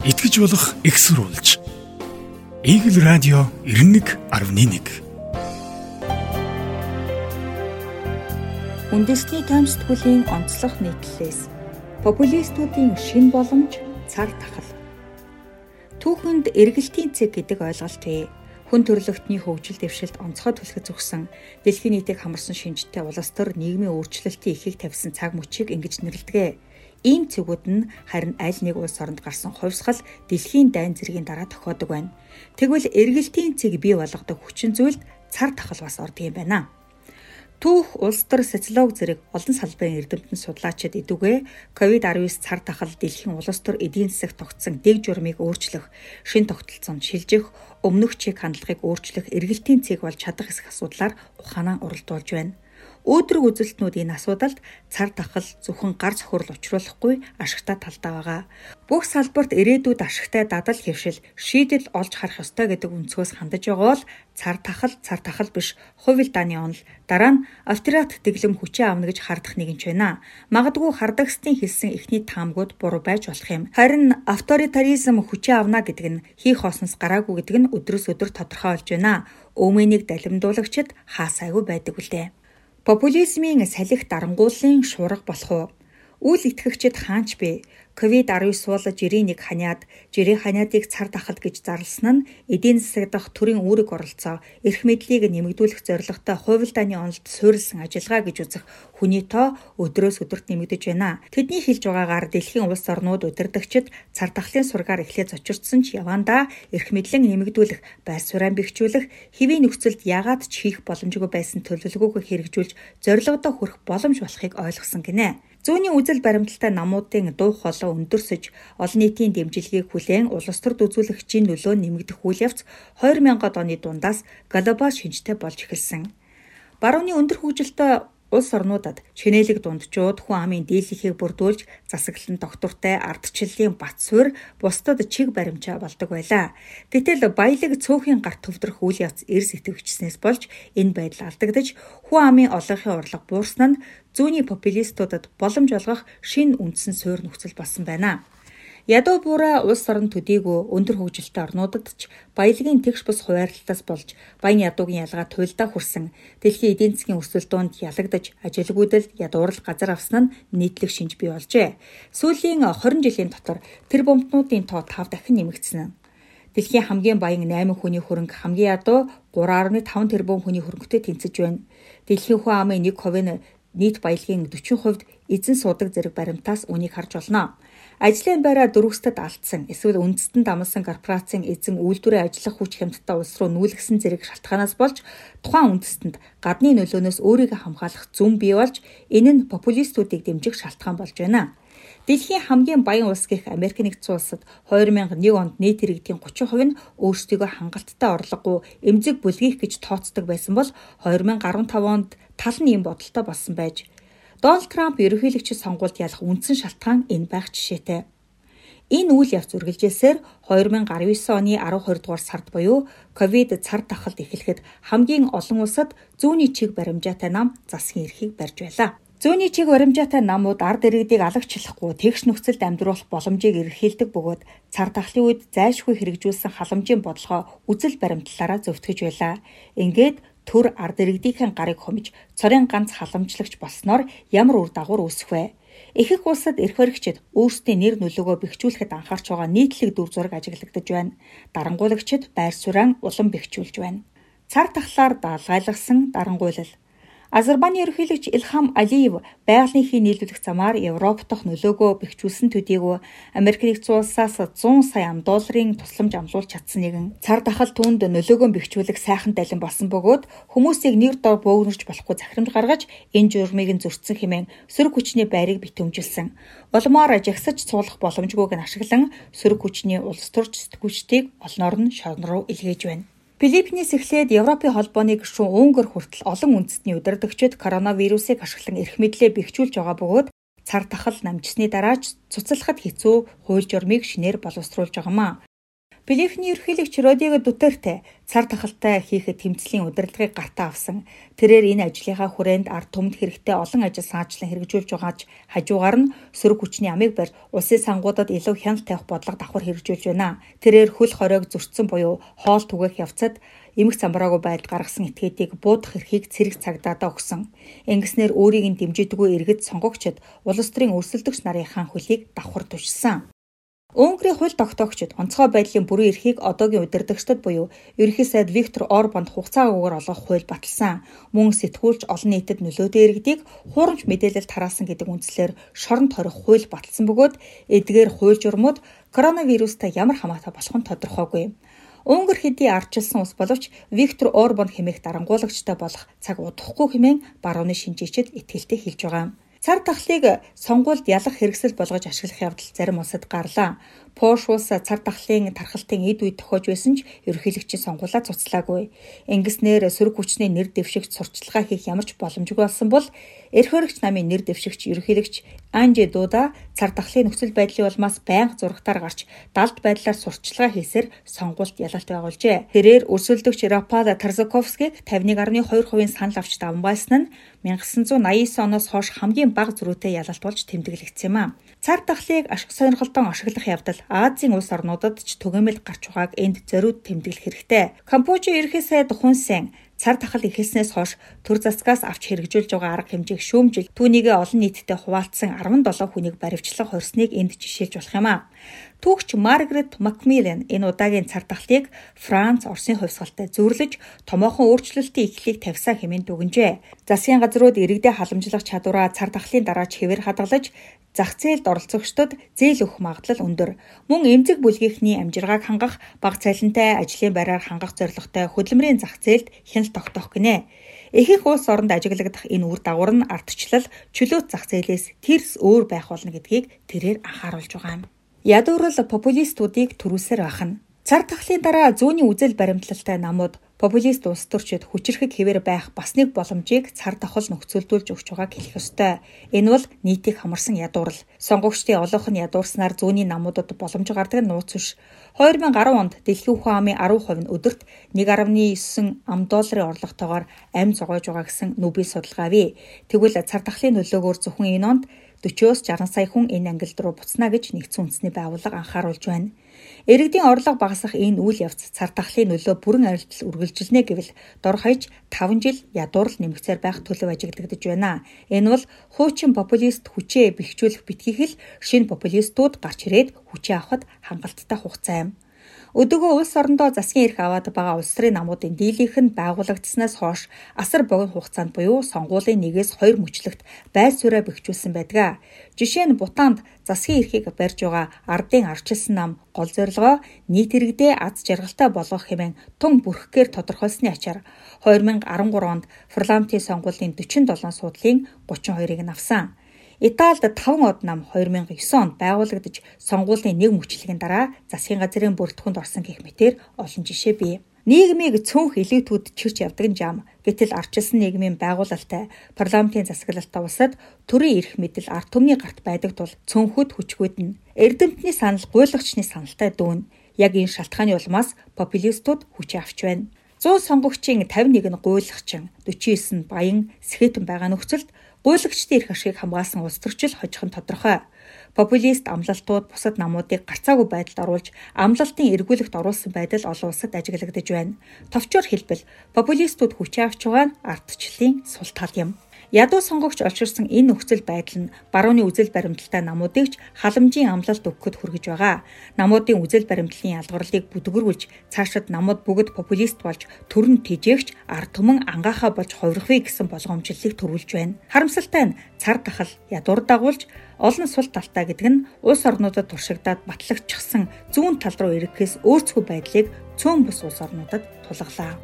итгэж болох экссурулж. Игэл радио 91.1 Үндэсний таймсдгуулийн онцлог нийтлэлээс популистуудын шин боломж цар тахал. Түүхэнд эргэлтийн цэг гэдэг ойлголт бий. Хүн төрөлхтний хөгжил дэвшилт онцгой түлхэж зүгсэн дэлхийн нийтийг хамарсан шинжтэй улс төр нийгмийн өөрчлөлтийн ихийг тавьсан цаг мөчийг ингэж нэрлэдэг. Ийм цэгүүд нь харин аль нэг улс оронд гарсан хувьсгал дэлхийн дайн зэргийн дараа тохиодог байна. Тэгвэл эргэлтийн цэг бий болгодог хүчин зүйлд цар тахал бас ордог юм байна. Түүх улс төр социолог зэрэг олон салбарын эрдэмтэн судлаачид идүгэ ковид-19 цар тахал дэлхийн улс төр эдийн засаг тогтсон дэг журмыг өөрчлөх, шин тогтолцоонд шилжих, өмнөх чиг хандлагыг өөрчлөх эргэлтийн цэг болж чадах эсэх асуудлаар ухаанаа уралдуулж байна. Өөдрөг үзэлтнүүд энэ асуудалд цар тахал зөвхөн гар цохирол учруулахгүй ашигтай талдаа байгаа. Бүх салбарт ирээдүйд ашигтай дадал хэвшил шийдэл олж харах ёстой гэдэг өнцгөөс хандаж байгаа бол цар тахал цар тахал биш хувил дааны онол дараа нь авторитет дэглэм хүчээ авна гэж хардах нэгэнч байна. Магадгүй хардагсдын хэлсэн эхний таамгууд буруу байж болох юм. Харин авторитаризм хүчээ авна гэдэг нь хийх осноос гараагүй гэдэг нь өдрөөс өдөр тодорхой болж байна. Өөмөнийг далимдуулагчид хаасайгүй байдаг үлээ. Популизмын салхи дарангууллын шуурга болох уу? Үл итгэгчид хаанч бэ? Ковид-19 суулж жирийн нэг ханиад, жирийн ханиадыг цар тахал гэж зарласан нь эдийн засаг дахь төрийн үүрэг оролцоо, эрх мэдлийг нэмэгдүүлэх зорилготой хувилдааны онолд суурилсан ажиллагаа гэж үзэх хүний тоо өдрөөс өдөрт нэмэгдэж байна. Тэдний хэлж байгаагаар дэлхийн улс орнууд удирдагчид цар тахлын сургаар эхлээд зочирдсон ч явандаа эрх мэдлэн нэмэгдүүлэх, байр суурь бэхжүүлэх, хэвийн нөхцөлд яагаад ч хийх боломжгүй байсан төлөвлөгөөг хэрэгжүүлж зорилгодоо хүрэх боломж болохыг ойлгосон гинэ. Зүүнний үзэл баримталтай намуудын дуу хоолой өндөрсөж олон нийтийн дэмжлэгийг хүлээн улс төрд үзүүлэгчийн нөлөө нэмэгдэх үйл явц 2000-ад оны дундаас глобал шинжтэй болж эхэлсэн. Барууны өндөр хөгжилтэй улс орнуудад шинэлэг дундчууд хүн амын дийлэнхийг бүрдүүлж засаглан доктортой ардчлалын бат суурь бусдад чиг баримжаа болдог байлаа. Гэтэл баялаг цөөхөн гарт төвдрөх үйл явц эрс итгэвчснээс болж энэ байдал алдагдаж хүн амын олонхын урлаг буурсан нь зүүнний популистуудад боломж олгох шин үндсэн суурь нөхцөл болсон байна. Ядуу буурай улс орон төдийгүй өндөр хөгжилтэй орнуудад ч баялагын тэгш бус хуваарлалтаас болж баян ядуугийн ялгаа туйлдаа хүрсэн дэлхийн эдийн засгийн өсөлт донд ялагдаж ажилгүйдэл ядуурл газар авсан нь нийтлэг шинж бий болжээ. Сүүлийн 20 жилийн дотор тэр бомбнуудын тоо 5 дахин нэмэгдсэн. Дэлхийн хамгийн баян 8 хүний хөрөнгө хамгийн ядуу 3.5 тэрбум хүний хөрөнгөтэй тэнцэж байна. Дэлхийн хүн амын 1% нь нийт баялагын 40% эзэн суудаг зэрэг баримтаас үнийг харж болно. Ажлын байраа дөрвөсtöд алдсан эсвэл үндэстэн дамсан корпорацийн эзэн үйлдвэрээ ажиллах хүч хямдтай улс руу нүүлгсэн зэрэг шалтгаанаас болж тухайн үндэстэнд гадны нөлөөнөөс өөрийгөө хамгаалах зүм бий болж энэ нь популистуудыг дэмжих шалтгаан болж байна. Дэлхийн хамгийн баян улс гэх Америк нэгдсэн улсад 2001 онд нийт иргэдийн 30% нь өөрсдийгөө хангалттай орлогогүй эмзэг бүлгийх гэж тооцдог байсан бол 2015 онд тал нь ийм бодолтой болсон байж Дональд Трамп ерөнхийлөгчид сонгуульд ялах үндсэн шалтгаан энэ байх жишээтэй. Энэ үйл явц үргэлжилсээр 2019 оны 12 дугаар сард буюу ковид цар тахалд эхлэхэд хамгийн олон улсад зүүнний чиг баримжаатай нам засгийн эрхийг барьж байлаа. Зүүнний чиг баримжаатай намууд ард иргэдийг алагчлахгүй тэгш нөхцөлд амьдруулах боломжийг эрхэлдэг бөгөөд цар тахлын үед зайлшгүй хэрэгжүүлсэн халамжийн бодлогоо үзэл баримтлалаараа зөвтгөж байлаа. Ингээд төр ард иргэдийнхэн гарыг хумж цорын ганц халамжлагч болсноор ямар үр дагавар үүсэх вэ? Ихэнх улсад эрх баригчид өөрсдийн нэр нөлөөгөө бэхжүүлэхэд анхаарч байгаа нийтлэг дүр зураг ажиглагдаж байна. Дарангуулагчид байр суурин улам бэхжүүлж байна. Цар тахлаар даалгайлгсан дарангуйлал Азербайджаны ерөнхийлөгч Илхам Алиев байгалийн нийлүүлэх замаар Европ дахь нөлөөгөө бэхжүүлсэн төдийгүй Америк нэгдсэн улсаас 100 сая ам долларын тусламж амжуулж чадсан нэгэн цар тахал түнд нөлөөгөө бэхжүүлэх сайхан далин болсон бөгөөд хүмүүсийг нэр дор бөөгнөрч болохгүй захирамж гаргаж энэ журмыг нь зөрчсөн хэмээн сөрөг хүчний байрыг битүүмжилсэн. Улмаар жагсаж цуулах боломжгүйг нь ашиглан сөрөг хүчний улс төрч сэтгүүлчдийг олноор нь шорон руу илгээж байна. Филиппинес эхлээд Европын холбооны гишүүн Унгар хүртэл олон үндэстний удирдагчид коронавирусыг ашиглан эрх мэдлээ бэхжүүлж байгаа бөгөөд цар тахал намжсны дараач цуцлахад хэцүү хууль журмыг шинээр боловсруулж байгаамаа. Филиппиний ерөнхийлөгч Родриго Дутерте цар тахалтай хийхэд тэмцлийн удирдлагыг гартаа авсан. Тэрээр энэ ажлынхаа хүрээнд ард түмэнд хэрэгтэй олон ажил саачлан хэрэгжүүлж байгаач хажуугаар нь сөрөг хүчний амийг барь улсын сангуудад илүү хяналт тавих бодлого давхар хэрэгжүүлж байна. Тэрээр хөл хоройг зөрчсөн буюу хоол түгээх явцад эмх замбраагүй байдал гаргасан этгээдийг буудах эрхийг цэрэг цагдааdaa өгсөн. Ингэснээр өөрийг нь дэмжидэггүй иргэд сонгогчд улс төрийн өрсөлдөгч нарынхаа хөлийг давхар тушсан. Унгарын хууль тогтоогчид онцгой байдлын бүрэн эрхийг одоогийн удирдагчдад буюу ерөнхий сайд Виктор Орбанд хугацаагүйгээр олгох хууль баталсан. Мөн сэтгүүлч олон нийтэд нөлөөтэй иргэдийг хуурамч мэдээлэл тараасан гэдэг үндслээр шоронд хорих хууль баталсан бөгөөд эдгээр хууль журмууд коронавирустай ямар хамаатай болох нь тодорхойгүй. Унгар хэдий ардчилсан ус боловч Виктор Орбан хэмээх дарангуулагчтай болох цаг удахгүй хэмээн барууны шинжээчид итгэлтэй хэлж байгаа. Цар тахлыг сонгуульд ялах хэрэгсэл болгож ашиглах явдал зарим улсад гарлаа. Польш улс цар тахлын тархалтын эд үед тохиож байсан ч ерөнхийлөгчийн сонгуулаа цуцлаагүй. Ингэснээр сөрөг хүчний нэр дэвшигч сурталчилгаа хийх ямар ч боломжгүй болсон бол эрх хөрөгч намын нэр дэвшигч ерөнхийлөгч Анжи Дуда цар тахлын нөхцөл байдлын улмаас байнга зурагтаар гарч далд байдлаар сурталчилгаа хийсээр сонгуульд ялалт байгуулжээ. Тэрээр өрсөлдөгч Рапал Тарзаковскийг 51.2% санал авч давмгайлсан нь 1989 оноос хойш хамгийн бага зөрүүтэй ялалт болж тэмдэглэгдсэн юм а. Цар тахлыг ашиг сонирхолтой ашиглах явдал Азийн улс орнуудад ч түгээмэл гарч байгааг энд зориуд тэмдэглэх хэрэгтэй. Кампучи ерхий сайд Хун Сен цар тахал ихэлснээс хойш төр засгаас авч хэрэгжүүлж байгаа арга хэмжээг шүүмжил түүнийгээ олон нийтэд хуваалцсан 17 хүнийг баривчлах хорсныг энд жишээлж болох юм а. Түүхч Маргарет Макмиллан энэ удаагийн цар тахлыг Франц, Оросын хувьсгалтай зөөрлөж томоохон өөрчлөлтийн эхлэлийг тавьсаа хэмээн дүгнжээ. Засгийн газрууд иргэдэд халамжлах чадвараа цар тахлын дараа ч хэвээр хадгалж зах зээлд оролцогчдод зээл өгөх магадлал өндөр. Мөн эмзэг бүлгийнхний амжиргааг хангах, баг цалинтай ажлын байраар хангах зорилготой хөдөлмөрийн зах зээлд хяналт тогтоох гинэ. Ихэнх улс оронд ажиглагдах энэ үр дагавар нь ардчлал чөлөөт зах зээлээс тэрс өөр байх болно гэдгийг тэрээр анхааруулж байгаа юм. Ядуурл популистуудыг төрүүлсээр байна. Цар тахлын дараа зүүнний үзэл баримтлалтай намууд популист улс төрчид хүчрэхэг хэвээр байх бас нэг боломжийг цар тахал нөхцөлдүүлж өгч байгааг хэлэх ёстой. Энэ бол нийтийг хамарсан ядуурл. Сонгогчдын олонх нь ядуурснаар зүүнний намуудад боломж гардаг нууц биш. 2010 онд дэлхийн ухаан амын 10% нь өдөрт 1.9 ам долларын орлоготойгоор амь зогоож байгаа гэсэн нүбий судалгаа авъя. Тэгвэл цар тахлын нөлөөгөөр зөвхөн энэ онд 40-оос 60 сая хүн энэ ангилал руу буцна гэж нэгдсэн үндэсний байгууллага анхааруулж байна. Иргэдийн орлого багасах энэ үйл явц цар тахлын нөлөө бүрэн арилтал үргэлжилнэ гэвэл дор хаяж 5 жил ядуурл нэмэгцээр байх төлөв ажиглагдаж байна. Энэ бол хуучин популист хүчээ бэхжүүлэх битгийх л шинэ популистууд гарч ирээд хүчээ авахд хангалттай хугацаа юм. Өдөгөө улс орондоо засгийн эрх аваад байгаа улс төрийн намуудын дийлийнх нь байгуулагдсанаас хойш асар богино хугацаанд буюу сонгуулийн нэгээс хоёр мөчлөгт байр сууриа бэхжүүлсэн байдаг. Жишээ нь Бутанд засгийн эрхийг барьж байгаа ардын арчилсан нам гол зорилгоо нийт иргэдээ аз жаргалтай болгох хэмээн тун бүрхэхээр тодорхойлсны ачаар 2013 онд парламентын сонгуулийн 47 суудлын 32-ыг нь авсан. Италид 5 од нам 2009 онд байгуулагдаж сонгуулийн нэг мөчлөгийн дараа засгийн газрын бүрэлдэхүүнд орсон гэх мэтээр олон жишээ бий. Нийгмийг цөөнх элитүүд чирч явдаг жам. Гэтэл арчилсан нийгмийн байгуулалттай парламентын засаглалтай улсад төрийн эрх мэдэл ард түмний гарт байдаг тул цөөнхөд хүчгүүд нь эрдэмтний санал гуйлагчны саналтай дүүн. Яг энэ шалтгааны улмаас популистууд хүч авч байна. 100 сонгогчийн 51 нь гуйлагчин, 49 нь баян, сэхэтэн байгаа нөхцөлд гуйлагчдын эрх ашигыг хамгаалсан улс төрчил хожих нь тодорхой. Популист амлалтууд бусад намуудыг гарцаагүй байдалд оруулж амлалтын эргүүлэгт оруулсан байдал олон улсад ажиглагдаж байна. Товчоор хэлбэл популистууд хүч авч байгаа нь ардчлалын сул тал юм. Ядуу сонгогч олширсан энэ нөхцөл байдал нь барууны үзэл баримталтай намуудыг ч халамжийн амлалт өгөхөд хүргэж байгаа. Намуудын үзэл баримтлалын ялгарлыг бүдгэрүүлж цаашид намууд бүгд популист болж төрн тэжээгч ард түмэн ангаахаа болж хувирахыг гэсэн болгоомжлолыг төрүүлж байна. Харамсалтай нь цар тахал ядуур дагуулж олон сул талтай гэдэг нь улс орнуудад туршигдаад батлагчсан зүүн тал руу эргэхээс өөрсгөө байдлыг цөөн бус улс орнуудад тулгалаа.